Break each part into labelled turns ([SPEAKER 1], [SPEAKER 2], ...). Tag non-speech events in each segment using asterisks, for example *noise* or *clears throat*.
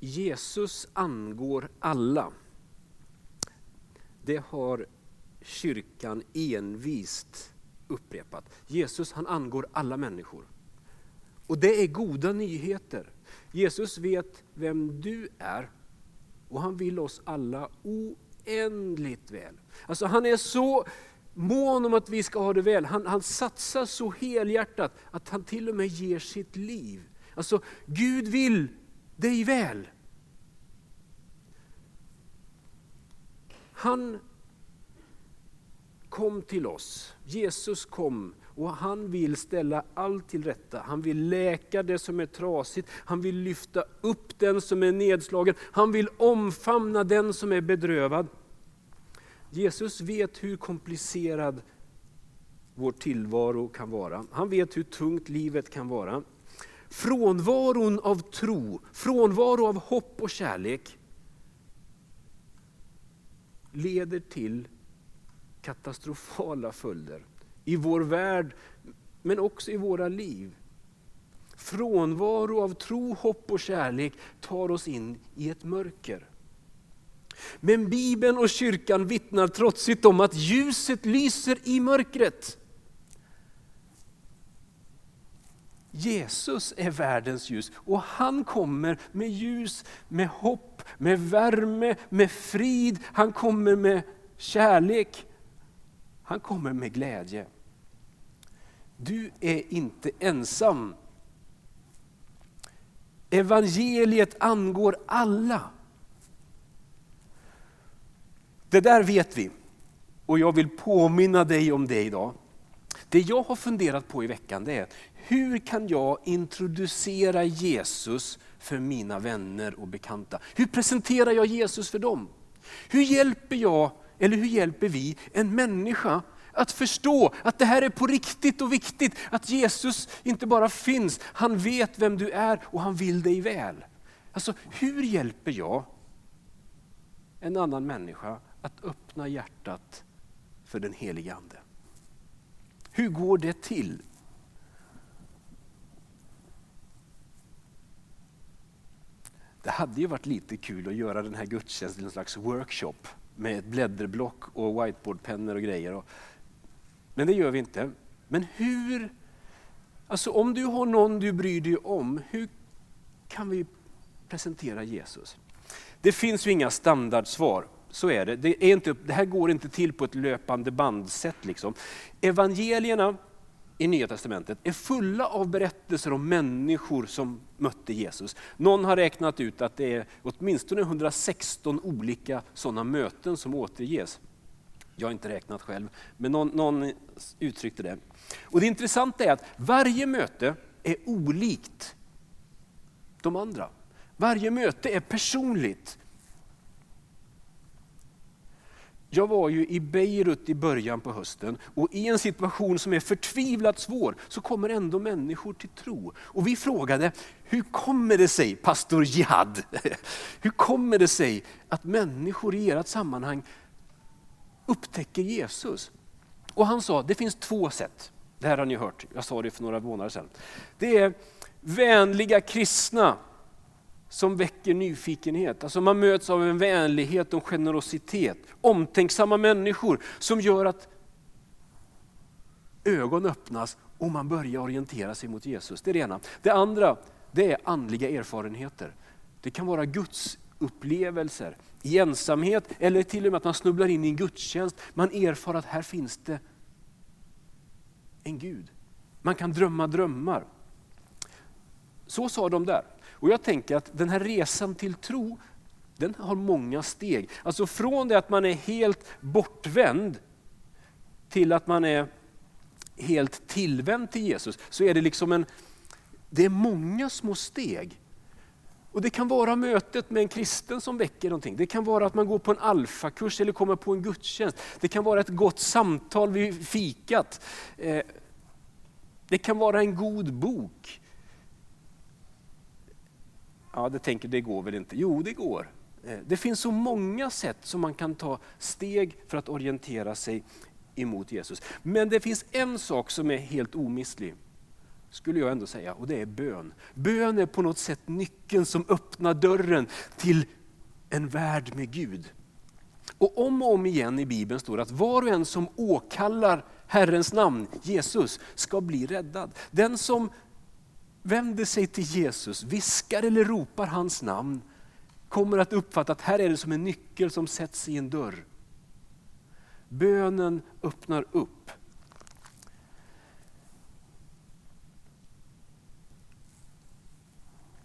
[SPEAKER 1] Jesus angår alla. Det har kyrkan envist upprepat. Jesus han angår alla människor. Och det är goda nyheter. Jesus vet vem du är och han vill oss alla oändligt väl. Alltså han är så mån om att vi ska ha det väl. Han, han satsar så helhjärtat att han till och med ger sitt liv. Alltså Gud vill dig väl. Han kom till oss. Jesus kom och han vill ställa allt till rätta. Han vill läka det som är trasigt, han vill lyfta upp den som är nedslagen, han vill omfamna den som är bedrövad. Jesus vet hur komplicerad vår tillvaro kan vara. Han vet hur tungt livet kan vara. Frånvaron av tro, frånvaro av hopp och kärlek leder till katastrofala följder i vår värld, men också i våra liv. Frånvaro av tro, hopp och kärlek tar oss in i ett mörker. Men Bibeln och kyrkan vittnar trotsigt om att ljuset lyser i mörkret. Jesus är världens ljus och han kommer med ljus, med hopp, med värme, med frid. Han kommer med kärlek. Han kommer med glädje. Du är inte ensam. Evangeliet angår alla. Det där vet vi och jag vill påminna dig om det idag. Det jag har funderat på i veckan det är hur kan jag introducera Jesus för mina vänner och bekanta? Hur presenterar jag Jesus för dem? Hur hjälper jag, eller hur hjälper vi en människa att förstå att det här är på riktigt och viktigt. Att Jesus inte bara finns, han vet vem du är och han vill dig väl. Alltså hur hjälper jag en annan människa att öppna hjärtat för den helige Ande? Hur går det till? Det hade ju varit lite kul att göra den här gudstjänsten en slags workshop med ett blädderblock och whiteboardpennor och grejer. Men det gör vi inte. Men hur, alltså om du har någon du bryr dig om, hur kan vi presentera Jesus? Det finns ju inga standardsvar, så är det. Det, är inte, det här går inte till på ett löpande bandsätt. Liksom. Evangelierna i Nya Testamentet är fulla av berättelser om människor som mötte Jesus. Någon har räknat ut att det är åtminstone 116 olika sådana möten som återges. Jag har inte räknat själv, men någon, någon uttryckte det. Och Det intressanta är att varje möte är olikt de andra. Varje möte är personligt. Jag var ju i Beirut i början på hösten och i en situation som är förtvivlat svår så kommer ändå människor till tro. Och vi frågade, hur kommer det sig, pastor Jihad, *laughs* hur kommer det sig att människor i ert sammanhang upptäcker Jesus. Och han sa, det finns två sätt. Det här har ni hört, jag sa det för några månader sedan. Det är vänliga kristna som väcker nyfikenhet. Alltså man möts av en vänlighet och generositet. Omtänksamma människor som gör att ögon öppnas och man börjar orientera sig mot Jesus. Det är det ena. Det andra, det är andliga erfarenheter. Det kan vara Guds upplevelser i ensamhet eller till och med att man snubblar in i en gudstjänst. Man erfar att här finns det en Gud. Man kan drömma drömmar. Så sa de där. Och jag tänker att den här resan till tro, den har många steg. Alltså från det att man är helt bortvänd till att man är helt tillvänd till Jesus, så är det liksom en, det är många små steg. Och Det kan vara mötet med en kristen som väcker någonting. Det kan vara att man går på en alfakurs eller kommer på en gudstjänst. Det kan vara ett gott samtal vid fikat. Eh, det kan vara en god bok. Ja, det tänker det går väl inte? Jo, det går. Eh, det finns så många sätt som man kan ta steg för att orientera sig emot Jesus. Men det finns en sak som är helt omisslig. skulle jag ändå säga, och det är bön. Bön är på något sätt nyckeln som öppnar dörren till en värld med Gud. Och om och om igen i Bibeln står det att var och en som åkallar Herrens namn, Jesus, ska bli räddad. Den som vänder sig till Jesus, viskar eller ropar hans namn, kommer att uppfatta att här är det som en nyckel som sätts i en dörr. Bönen öppnar upp.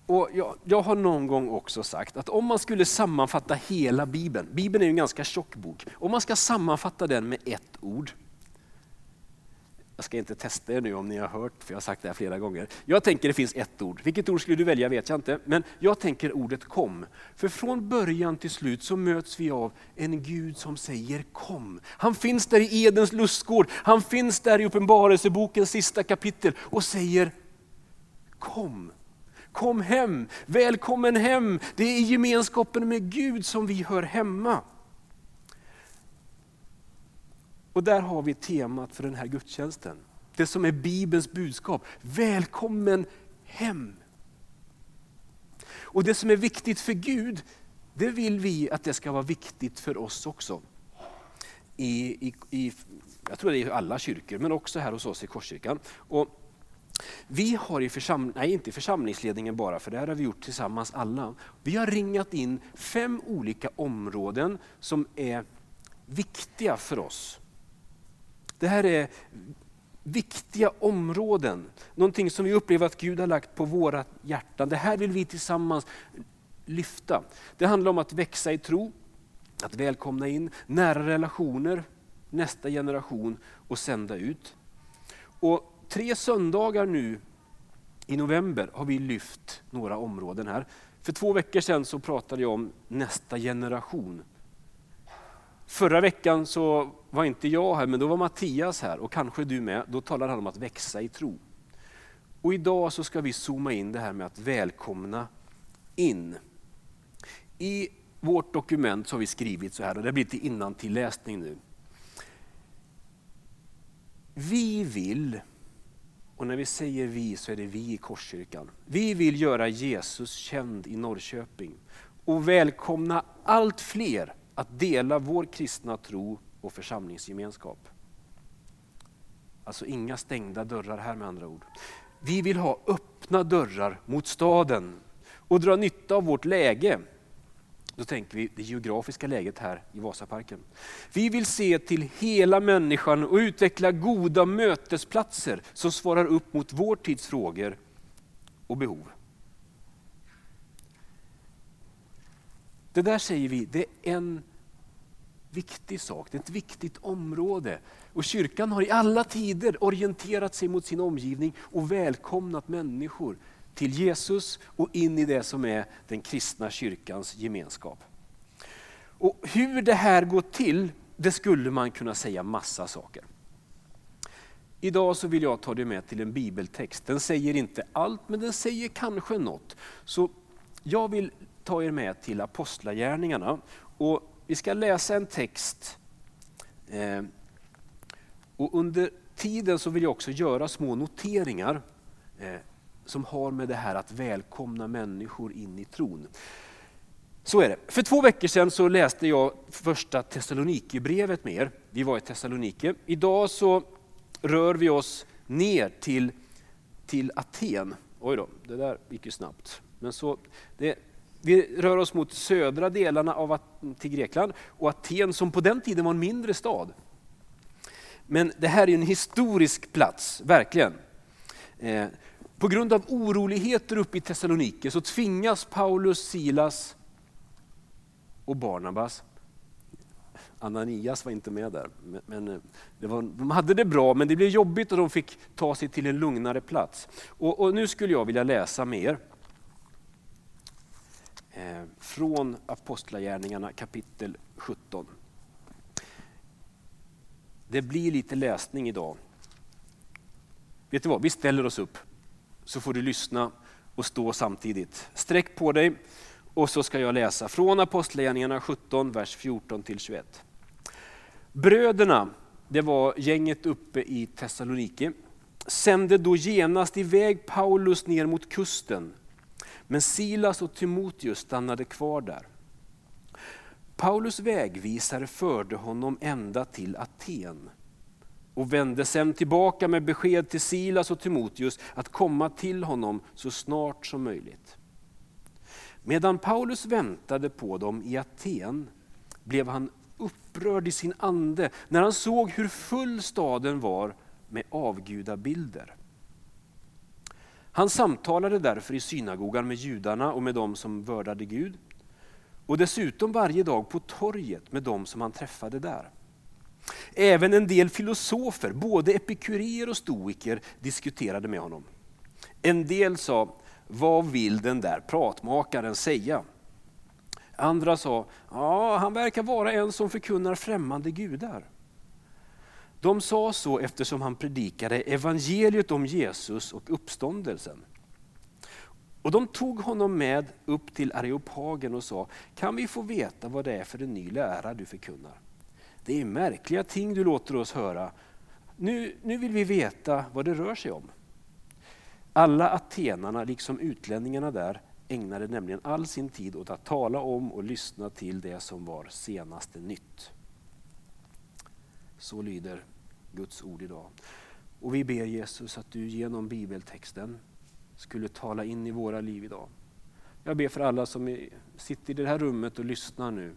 [SPEAKER 1] Och jag, jag, har någon gång också sagt att om man skulle sammanfatta hela Bibeln, Bibeln är en ganska tjock bok, om man ska sammanfatta den med ett ord. Jag ska inte testa er nu om ni har hört, för jag har sagt det här flera gånger. Jag tänker det finns ett ord. Vilket ord skulle du välja vet jag inte, men jag tänker ordet kom. För från början till slut så möts vi av en Gud som säger kom. Han finns där i Edens lustgård, han finns där i Uppenbarelsebokens sista kapitel och säger kom. Kom hem, välkommen hem. Det är i gemenskapen med Gud som vi hör hemma. Och där har vi temat för den här gudstjänsten. Det som är Bibelns budskap. Välkommen hem. Och det som är viktigt för Gud, det vill vi att det ska vara viktigt för oss också. I, i, i jag tror det är i alla kyrkor, men också här hos oss i Korskyrkan. Och vi har i församling, nej inte i församlingsledningen bara, för det här har vi gjort tillsammans alla. Vi har ringat in fem olika områden som är viktiga för oss. Det här är viktiga områden, någonting som vi upplever att Gud har lagt på våra hjärtan. Det här vill vi tillsammans lyfta. Det handlar om att växa i tro, att välkomna in nära relationer, nästa generation och sända ut. Och tre söndagar nu i november har vi lyft några områden här. För två veckor sedan så pratade jag om nästa generation. Förra veckan så var inte jag här, men då var Mattias här och kanske du med. Då talade han om att växa i tro. Och idag så ska vi zooma in det här med att välkomna in. I vårt dokument så har vi skrivit så här, och det blir lite innantilläsning nu. Vi vill och när vi säger vi så är det vi i Korskyrkan. Vi vill göra Jesus känd i Norrköping och välkomna allt fler att dela vår kristna tro och församlingsgemenskap. Alltså inga stängda dörrar här med andra ord. Vi vill ha öppna dörrar mot staden och dra nytta av vårt läge då tänker vi det geografiska läget här i Vasaparken. Vi vill se till hela människan och utveckla goda mötesplatser som svarar upp mot vår tids frågor och behov. Det där säger vi, det är en viktig sak, det är ett viktigt område. Och kyrkan har i alla tider orienterat sig mot sin omgivning och välkomnat människor till Jesus och in i det som är den kristna kyrkans gemenskap. Och hur det här går till, det skulle man kunna säga massa saker. Idag så vill jag ta dig med till en bibeltext. Den säger inte allt, men den säger kanske något. Så jag vill ta er med till Apostlagärningarna. Och vi ska läsa en text. Eh, och under tiden så vill jag också göra små noteringar eh, som har med det här att välkomna människor in i tron. Så är det. För två veckor sedan så läste jag första Thessalonikerbrevet med er. Vi var i Thessalonike. Idag så rör vi oss ner till, till Aten. Oj då, det där gick ju snabbt. Men så, det, vi rör oss mot södra delarna av till Grekland och Aten som på den tiden var en mindre stad. Men det här är en historisk plats, verkligen. Eh, på grund av oroligheter uppe i Thessalonike så tvingas Paulus, Silas och Barnabas, Ananias var inte med där, men eh, var, de hade det bra men det blev jobbigt och de fick ta sig till en lugnare plats. Och, och nu skulle jag vilja läsa mer Eh, från Apostlagärningarna kapitel 17. Det blir lite läsning idag. Vet du vad, vi ställer oss upp så får du lyssna och stå samtidigt. Sträck på dig och så ska jag läsa från Apostlagärningarna 17, vers 14 till 21. Bröderna, det var gänget uppe i Thessalonike. sände då genast iväg Paulus ner mot kusten. Men Silas och Timoteus stannade kvar där. Paulus vägvisare förde honom ända till Aten och vände sedan tillbaka med besked till Silas och Timoteus att komma till honom så snart som möjligt. Medan Paulus väntade på dem i Aten blev han upprörd i sin ande när han såg hur full staden var med avgudabilder. Han samtalade därför i synagogan med judarna och med dem som vördade Gud och dessutom varje dag på torget med dem som han träffade där. Även en del filosofer, både epikureer och stoiker, diskuterade med honom. En del sa, vad vill den där pratmakaren säga? Andra sa, ja han verkar vara en som förkunnar främmande gudar. De sa så eftersom han predikade evangeliet om Jesus och uppståndelsen. Och de tog honom med upp till Areopagen och sa, kan vi få veta vad det är för en ny lära du förkunnar? Det är märkliga ting du låter oss höra. Nu, nu vill vi veta vad det rör sig om. Alla atenarna, liksom utlänningarna där, ägnade nämligen all sin tid åt att tala om och lyssna till det som var senaste nytt. Så lyder Guds ord idag. Och vi ber Jesus att du genom bibeltexten skulle tala in i våra liv idag. Jag ber för alla som sitter i det här rummet och lyssnar nu.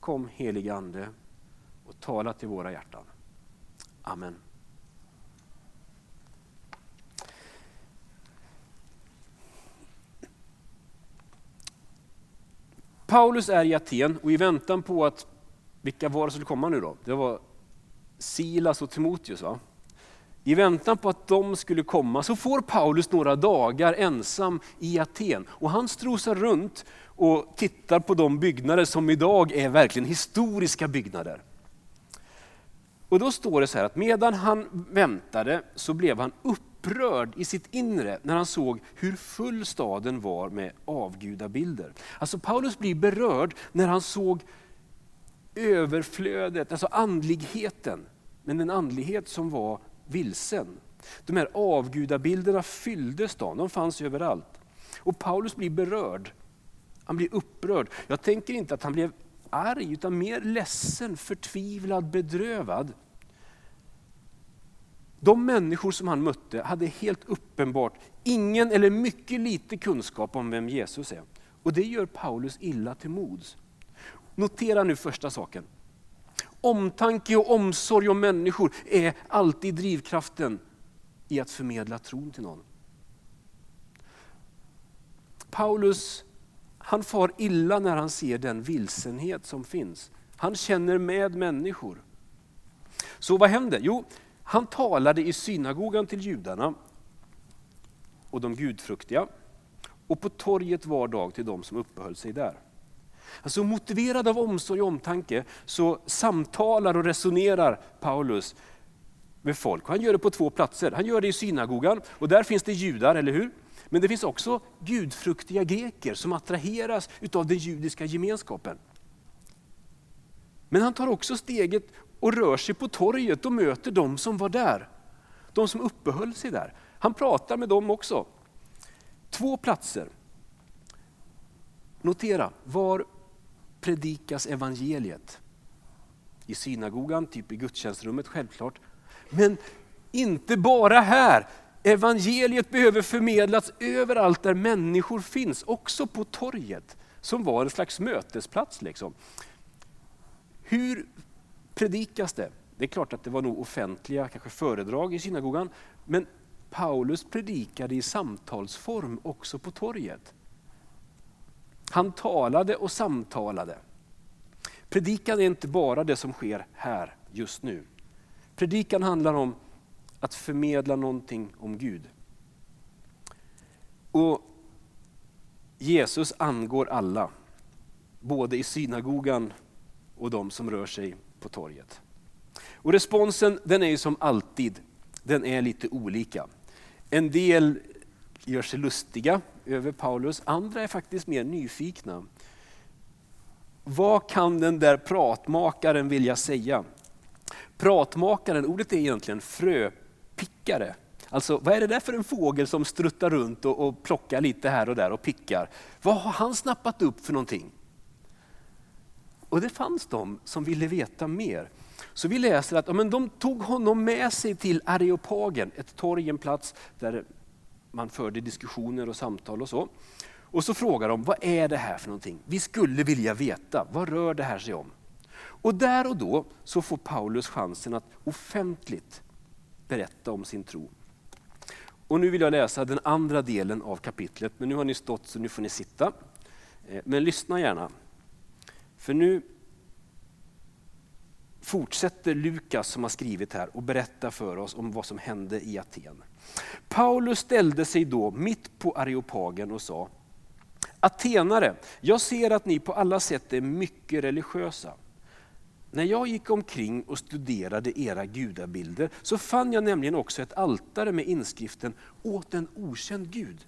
[SPEAKER 1] Kom helige Ande och tala till våra hjärtan. Amen. Paulus är i Aten och i väntan på att, vilka var det som skulle komma nu då? Det var Silas och Timoteus. Va? I väntan på att de skulle komma så får Paulus några dagar ensam i Aten. Och han strosar runt och tittar på de byggnader som idag är verkligen historiska byggnader. Och då står det så här att medan han väntade så blev han upprörd i sitt inre när han såg hur full staden var med avgudabilder. Alltså Paulus blir berörd när han såg överflödet, alltså andligheten. Men en andlighet som var vilsen. De här avgudabilderna fyllde stan, de fanns överallt. Och Paulus blir berörd. Han blir upprörd. Jag tänker inte att han blev arg, utan mer ledsen, förtvivlad, bedrövad. De människor som han mötte hade helt uppenbart ingen eller mycket lite kunskap om vem Jesus är. Och det gör Paulus illa till mods. Notera nu första saken. Omtanke och omsorg om människor är alltid drivkraften i att förmedla tron till någon. Paulus han far illa när han ser den vilsenhet som finns. Han känner med människor. Så vad händer? Jo, han talade i synagogan till judarna och de gudfruktiga och på torget var dag till de som uppehöll sig där. Alltså motiverad av omsorg och omtanke så samtalar och resonerar Paulus med folk. Han gör det på två platser. Han gör det i synagogan och där finns det judar, eller hur? Men det finns också gudfruktiga greker som attraheras av den judiska gemenskapen. Men han tar också steget och rör sig på torget och möter de som var där. De som uppehöll sig där. Han pratar med dem också. Två platser. Notera, var predikas evangeliet? I synagogan, typ i gudstjänstrummet självklart. Men inte bara här. Evangeliet behöver förmedlas överallt där människor finns, också på torget, som var en slags mötesplats. Liksom. Hur predikas det? Det är klart att det var nog offentliga kanske föredrag i synagogan, men Paulus predikade i samtalsform också på torget. Han talade och samtalade. Predikan är inte bara det som sker här just nu. Predikan handlar om att förmedla någonting om Gud. Och Jesus angår alla, både i synagogan och de som rör sig på torget. Och responsen den är ju som alltid, den är lite olika. En del gör sig lustiga över Paulus, andra är faktiskt mer nyfikna. Vad kan den där pratmakaren vilja säga? Pratmakaren, ordet är egentligen fröpickare. Alltså vad är det där för en fågel som struttar runt och, och plockar lite här och där och pickar? Vad har han snappat upp för någonting? Och det fanns de som ville veta mer. Så vi läser att ja, men de tog honom med sig till Areopagen, ett torg, en plats där man förde diskussioner och samtal och så. Och så frågar de, vad är det här för någonting? Vi skulle vilja veta, vad rör det här sig om? Och där och då så får Paulus chansen att offentligt berätta om sin tro. Och nu vill jag läsa den andra delen av kapitlet, men nu har ni stått så nu får ni sitta. Eh, men lyssna gärna. För nu fortsätter Lukas som har skrivit här och berättar för oss om vad som hände i Aten. Paulus ställde sig då mitt på Areopagen och sa Atenare, jag ser att ni på alla sätt är mycket religiösa. När jag gick omkring och studerade era gudabilder så fann jag nämligen också ett altare med inskriften åt en okänd Gud.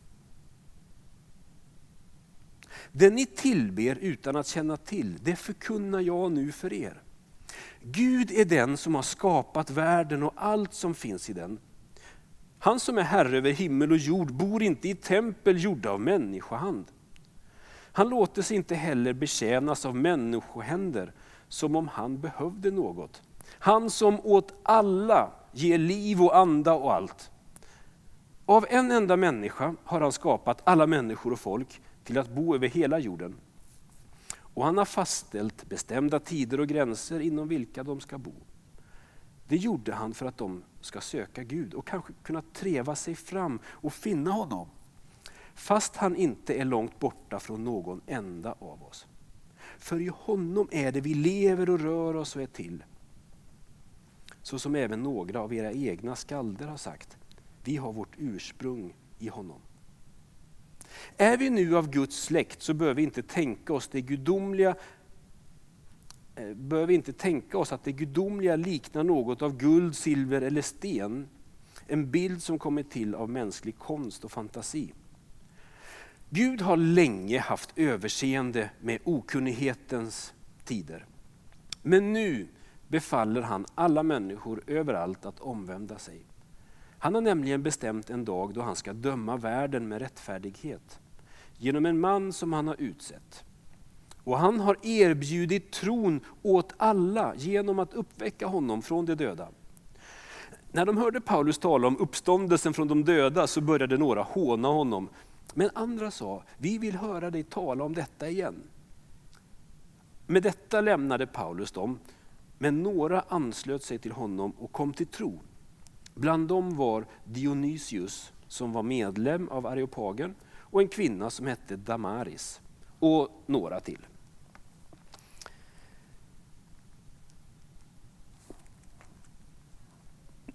[SPEAKER 1] Det ni tillber utan att känna till, det förkunnar jag nu för er. Gud är den som har skapat världen och allt som finns i den. Han som är herre över himmel och jord bor inte i tempel gjorda av människohand. Han låter sig inte heller betjänas av människohänder som om han behövde något. Han som åt alla ger liv och anda och allt. Av en enda människa har han skapat alla människor och folk till att bo över hela jorden. Och han har fastställt bestämda tider och gränser inom vilka de ska bo. Det gjorde han för att de ska söka Gud och kanske kunna treva sig fram och finna honom. Fast han inte är långt borta från någon enda av oss. För i honom är det vi lever och rör oss och är till. Så som även några av era egna skalder har sagt. Vi har vårt ursprung i honom. Är vi nu av Guds släkt så bör vi inte tänka oss det gudomliga eh, bör vi inte tänka oss att det gudomliga liknar något av guld, silver eller sten. En bild som kommit till av mänsklig konst och fantasi. Gud har länge haft överseende med okunnighetens tider. Men nu befaller han alla människor överallt att omvända sig. Han har nämligen bestämt en dag då han ska döma världen med rättfärdighet genom en man som han har utsett. Och han har erbjudit tron åt alla genom att uppväcka honom från de döda. När de hörde Paulus tala om uppståndelsen från de döda så började några håna honom. Men andra sa, vi vill höra dig tala om detta igen. Med detta lämnade Paulus dem, men några anslöt sig till honom och kom till tro. Bland dem var Dionysius som var medlem av Areopagen och en kvinna som hette Damaris och några till.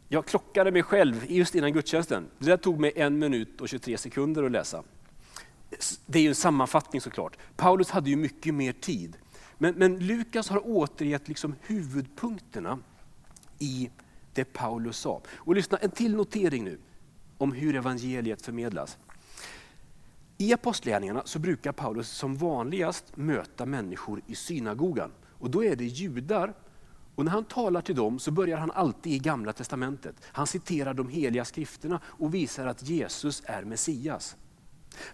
[SPEAKER 1] Jag klockade mig själv just innan gudstjänsten. Det där tog mig en minut och 23 sekunder att läsa. Det är ju en sammanfattning såklart. Paulus hade ju mycket mer tid. Men, men Lukas har återgett liksom huvudpunkterna i det Paulus sa. Och lyssna, en till notering nu om hur evangeliet förmedlas. I Apostlagärningarna så brukar Paulus som vanligast möta människor i synagogan. Och då är det judar. Och när han talar till dem så börjar han alltid i Gamla Testamentet. Han citerar de heliga skrifterna och visar att Jesus är Messias.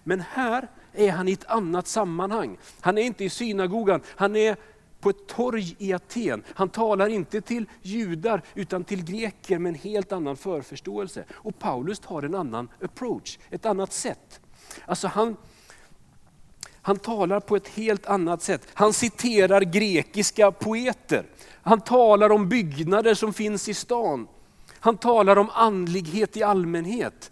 [SPEAKER 1] Men här är han i ett annat sammanhang. Han är inte i synagogan, han är på ett torg i Aten. Han talar inte till judar utan till greker med en helt annan förförståelse. Och Paulus har en annan approach, ett annat sätt. Alltså han, han talar på ett helt annat sätt. Han citerar grekiska poeter. Han talar om byggnader som finns i stan. Han talar om andlighet i allmänhet.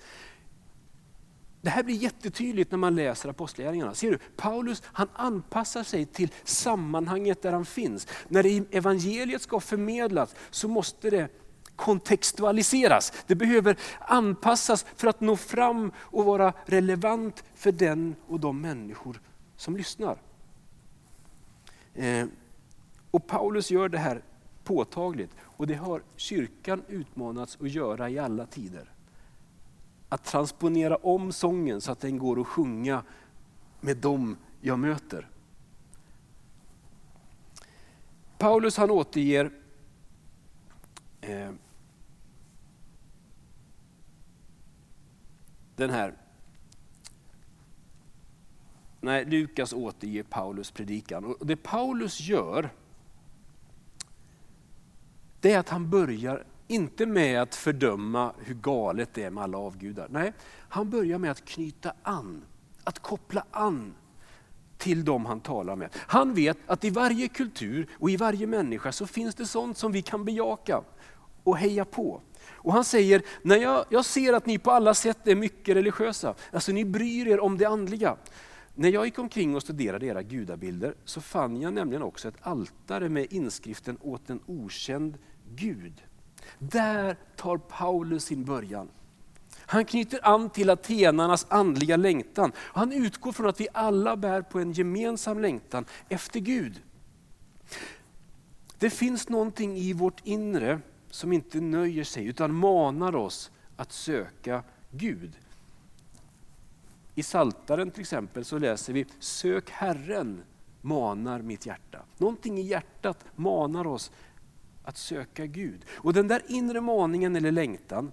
[SPEAKER 1] Det här blir jättetydligt när man läser Apostlagärningarna. Ser du? Paulus han anpassar sig till sammanhanget där han finns. När evangeliet ska förmedlas så måste det kontextualiseras. Det behöver anpassas för att nå fram och vara relevant för den och de människor som lyssnar. Eh, och Paulus gör det här påtagligt och det har kyrkan utmanats att göra i alla tider. Att transponera om sången så att den går att sjunga med dem jag möter. Paulus han återger eh, den här Nej, Lukas återger Paulus predikan. Och det Paulus gör, det är att han börjar inte med att fördöma hur galet det är med alla avgudar. Nej, han börjar med att knyta an, att koppla an till dem han talar med. Han vet att i varje kultur och i varje människa så finns det sånt som vi kan bejaka och heja på. Och han säger, när jag, jag ser att ni på alla sätt är mycket religiösa, alltså ni bryr er om det andliga. När jag gick omkring och studerade era gudabilder så fann jag nämligen också ett altare med inskriften åt en okänd Gud. Där tar Paulus sin början. Han knyter an till atenarnas andliga längtan. Han utgår från att vi alla bär på en gemensam längtan efter Gud. Det finns någonting i vårt inre som inte nöjer sig utan manar oss att söka Gud. I Saltaren till exempel så läser vi, sök Herren manar mitt hjärta. Någonting i hjärtat manar oss att söka Gud. Och den där inre maningen eller längtan,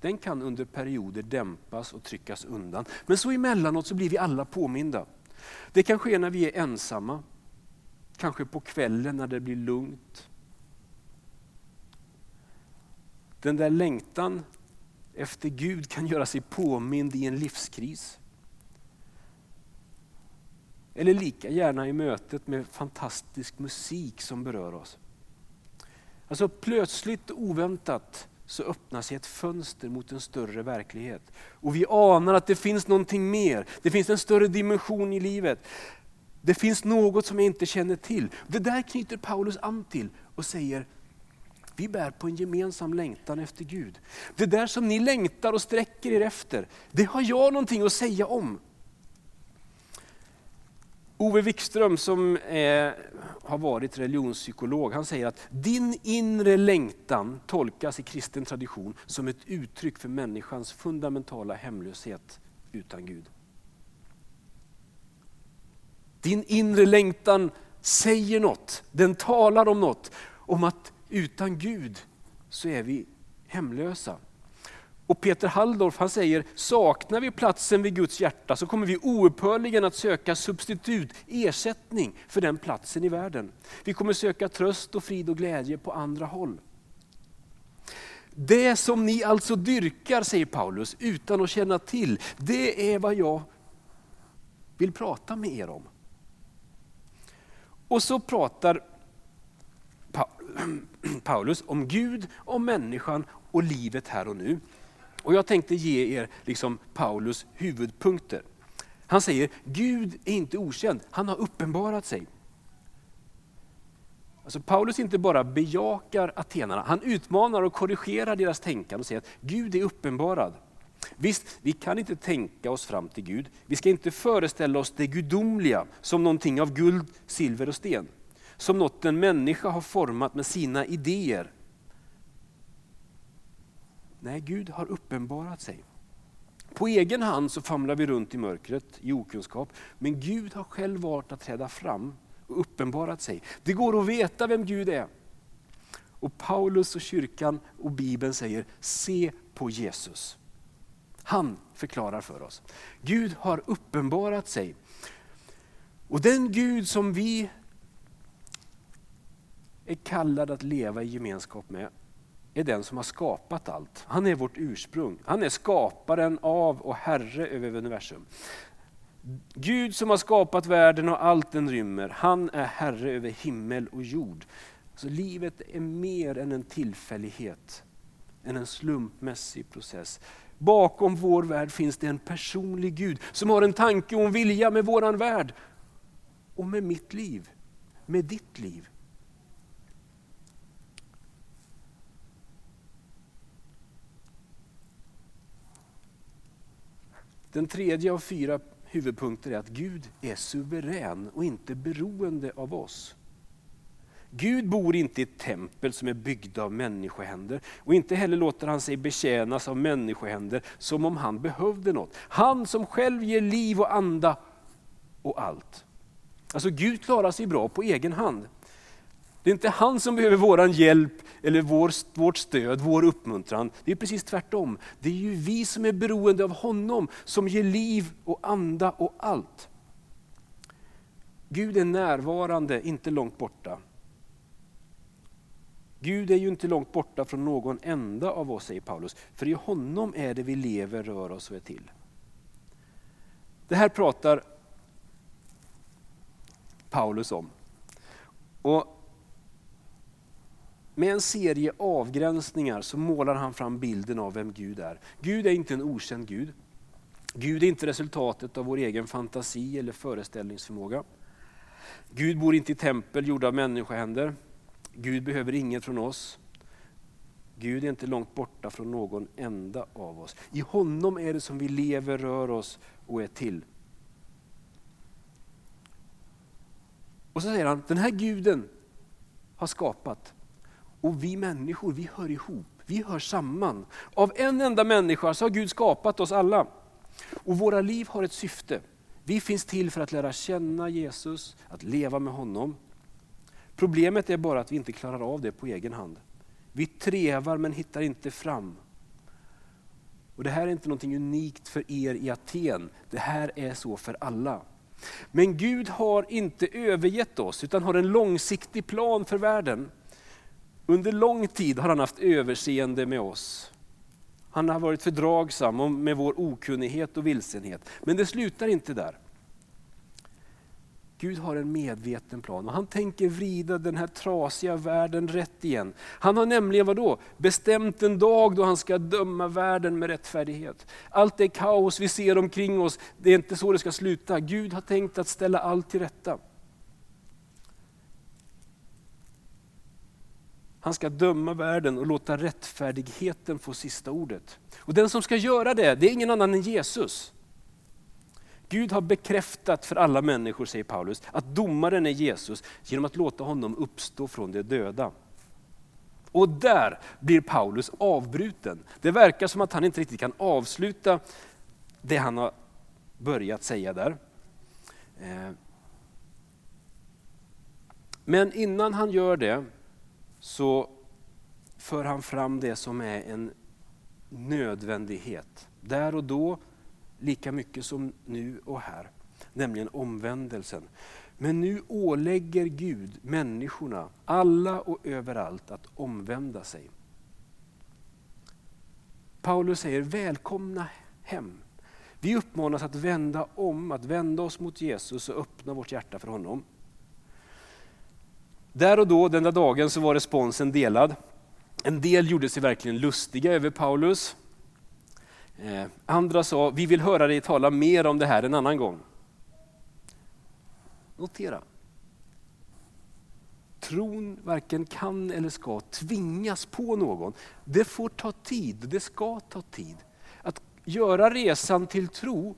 [SPEAKER 1] den kan under perioder dämpas och tryckas undan. Men så emellanåt så blir vi alla påminda. Det kan ske när vi är ensamma, kanske på kvällen när det blir lugnt. Den där längtan efter Gud kan göra sig påmind i en livskris. Eller lika gärna i mötet med fantastisk musik som berör oss. Alltså plötsligt och oväntat så öppnar sig ett fönster mot en större verklighet. Och vi anar att det finns någonting mer, det finns en större dimension i livet. Det finns något som jag inte känner till. Det där knyter Paulus an till och säger, vi bär på en gemensam längtan efter Gud. Det där som ni längtar och sträcker er efter, det har jag någonting att säga om. Ove Wikström som är, har varit religionspsykolog, han säger att din inre längtan tolkas i kristen tradition som ett uttryck för människans fundamentala hemlöshet utan Gud. Din inre längtan säger något, den talar om något, om att utan Gud så är vi hemlösa. Och Peter Halldorf han säger, saknar vi platsen vid Guds hjärta så kommer vi oupphörligen att söka substitut, ersättning för den platsen i världen. Vi kommer söka tröst och frid och glädje på andra håll. Det som ni alltså dyrkar, säger Paulus, utan att känna till, det är vad jag vill prata med er om. Och så pratar *clears throat* Paulus om Gud, om människan och livet här och nu. Och jag tänkte ge er liksom Paulus huvudpunkter. Han säger, Gud är inte okänd, han har uppenbarat sig. Alltså Paulus inte bara bejakar atenarna, han utmanar och korrigerar deras tänkande och säger att Gud är uppenbarad. Visst, vi kan inte tänka oss fram till Gud. Vi ska inte föreställa oss det gudomliga som någonting av guld, silver och sten. Som något en människa har format med sina idéer. Nej, Gud har uppenbarat sig. På egen hand så famlar vi runt i mörkret i okunskap, men Gud har själv valt att träda fram och uppenbarat sig. Det går att veta vem Gud är. Och Paulus och kyrkan och Bibeln säger, se på Jesus. Han förklarar för oss. Gud har uppenbarat sig. Och den Gud som vi är kallade att leva i gemenskap med, är den som har skapat allt. Han är vårt ursprung. Han är skaparen av och herre över universum. Gud som har skapat världen och allt den rymmer, han är herre över himmel och jord. Så livet är mer än en tillfällighet, än en slumpmässig process. Bakom vår värld finns det en personlig Gud som har en tanke och en vilja med våran värld. Och med mitt liv, med ditt liv. Den tredje av fyra huvudpunkter är att Gud är suverän och inte beroende av oss. Gud bor inte i ett tempel som är byggda av människohänder och inte heller låter han sig betjänas av människohänder som om han behövde något. Han som själv ger liv och anda och allt. Alltså Gud klarar sig bra på egen hand. Det är inte han som behöver vår hjälp, eller vår, vårt stöd, vår uppmuntran. Det är precis tvärtom. Det är ju vi som är beroende av honom, som ger liv och anda och allt. Gud är närvarande, inte långt borta. Gud är ju inte långt borta från någon enda av oss, säger Paulus. För i honom är det vi lever, rör oss och är till. Det här pratar Paulus om. Och med en serie avgränsningar så målar han fram bilden av vem Gud är. Gud är inte en okänd Gud. Gud är inte resultatet av vår egen fantasi eller föreställningsförmåga. Gud bor inte i tempel gjorda av människohänder. Gud behöver inget från oss. Gud är inte långt borta från någon enda av oss. I honom är det som vi lever, rör oss och är till. Och så säger han, den här guden har skapat och vi människor, vi hör ihop, vi hör samman. Av en enda människa så har Gud skapat oss alla. Och våra liv har ett syfte. Vi finns till för att lära känna Jesus, att leva med honom. Problemet är bara att vi inte klarar av det på egen hand. Vi trevar men hittar inte fram. Och Det här är inte något unikt för er i Aten, det här är så för alla. Men Gud har inte övergett oss utan har en långsiktig plan för världen. Under lång tid har han haft överseende med oss. Han har varit fördragsam med vår okunnighet och vilsenhet. Men det slutar inte där. Gud har en medveten plan och han tänker vrida den här trasiga världen rätt igen. Han har nämligen vadå? bestämt en dag då han ska döma världen med rättfärdighet. Allt det kaos vi ser omkring oss, det är inte så det ska sluta. Gud har tänkt att ställa allt till rätta. Han ska döma världen och låta rättfärdigheten få sista ordet. Och den som ska göra det, det är ingen annan än Jesus. Gud har bekräftat för alla människor, säger Paulus, att domaren är Jesus genom att låta honom uppstå från de döda. Och där blir Paulus avbruten. Det verkar som att han inte riktigt kan avsluta det han har börjat säga där. Eh. Men innan han gör det så för han fram det som är en nödvändighet. Där och då, lika mycket som nu och här. Nämligen omvändelsen. Men nu ålägger Gud människorna, alla och överallt, att omvända sig. Paulus säger välkomna hem. Vi uppmanas att vända om, att vända oss mot Jesus och öppna vårt hjärta för honom. Där och då, den där dagen, så var responsen delad. En del gjorde sig verkligen lustiga över Paulus. Eh, andra sa, vi vill höra dig tala mer om det här en annan gång. Notera. Tron varken kan eller ska tvingas på någon. Det får ta tid, det ska ta tid. Att göra resan till tro,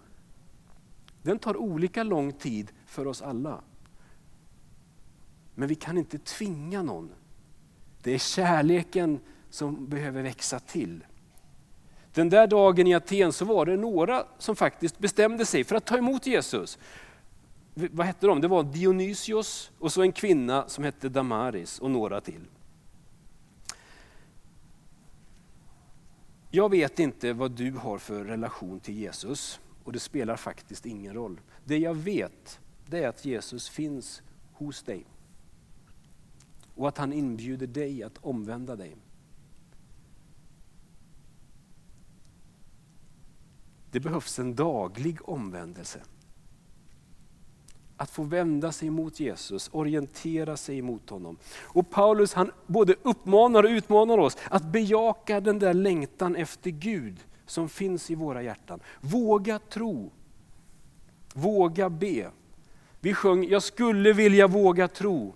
[SPEAKER 1] den tar olika lång tid för oss alla. Men vi kan inte tvinga någon. Det är kärleken som behöver växa till. Den där dagen i Aten så var det några som faktiskt bestämde sig för att ta emot Jesus. Vad hette de? Det var Dionysios och så en kvinna som hette Damaris och några till. Jag vet inte vad du har för relation till Jesus och det spelar faktiskt ingen roll. Det jag vet det är att Jesus finns hos dig och att han inbjuder dig att omvända dig. Det behövs en daglig omvändelse. Att få vända sig mot Jesus, orientera sig mot honom. Och Paulus han både uppmanar och utmanar oss att bejaka den där längtan efter Gud som finns i våra hjärtan. Våga tro, våga be. Vi sjöng, jag skulle vilja våga tro.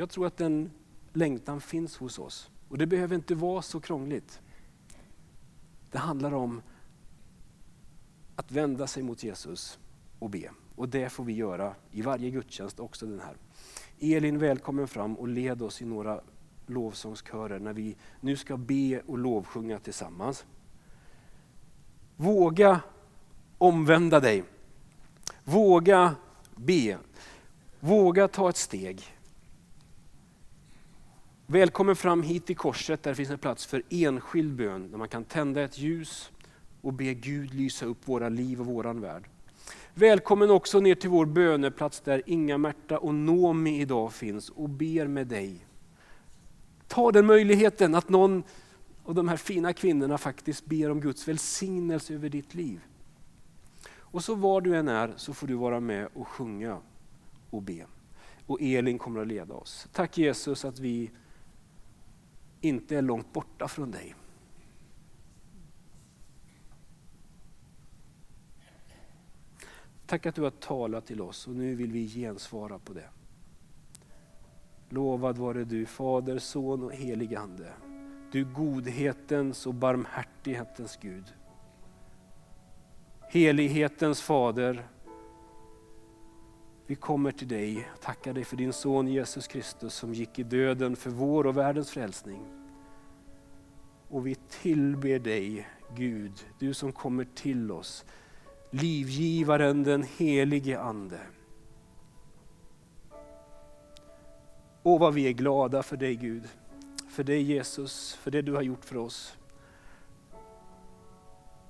[SPEAKER 1] Jag tror att den längtan finns hos oss. Och det behöver inte vara så krångligt. Det handlar om att vända sig mot Jesus och be. Och det får vi göra i varje gudstjänst, också den här. Elin, välkommen fram och led oss i några lovsångskörer när vi nu ska be och lovsjunga tillsammans. Våga omvända dig. Våga be. Våga ta ett steg. Välkommen fram hit till korset där det finns en plats för enskild bön. Där man kan tända ett ljus och be Gud lysa upp våra liv och våran värld. Välkommen också ner till vår böneplats där Inga-Märta och Nomi idag finns och ber med dig. Ta den möjligheten att någon av de här fina kvinnorna faktiskt ber om Guds välsignelse över ditt liv. Och så var du än är så får du vara med och sjunga och be. Och Elin kommer att leda oss. Tack Jesus att vi inte är långt borta från dig. Tack att du har talat till oss och nu vill vi gensvara på det. Lovad vare du Fader, Son och helig Ande. Du godhetens och barmhärtighetens Gud. Helighetens Fader, vi kommer till dig, tackar dig för din son Jesus Kristus som gick i döden för vår och världens frälsning. Och vi tillber dig Gud, du som kommer till oss, livgivaren den helige Ande. Åh vad vi är glada för dig Gud, för dig Jesus, för det du har gjort för oss.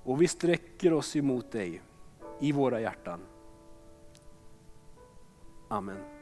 [SPEAKER 1] Och vi sträcker oss emot dig i våra hjärtan. Amen.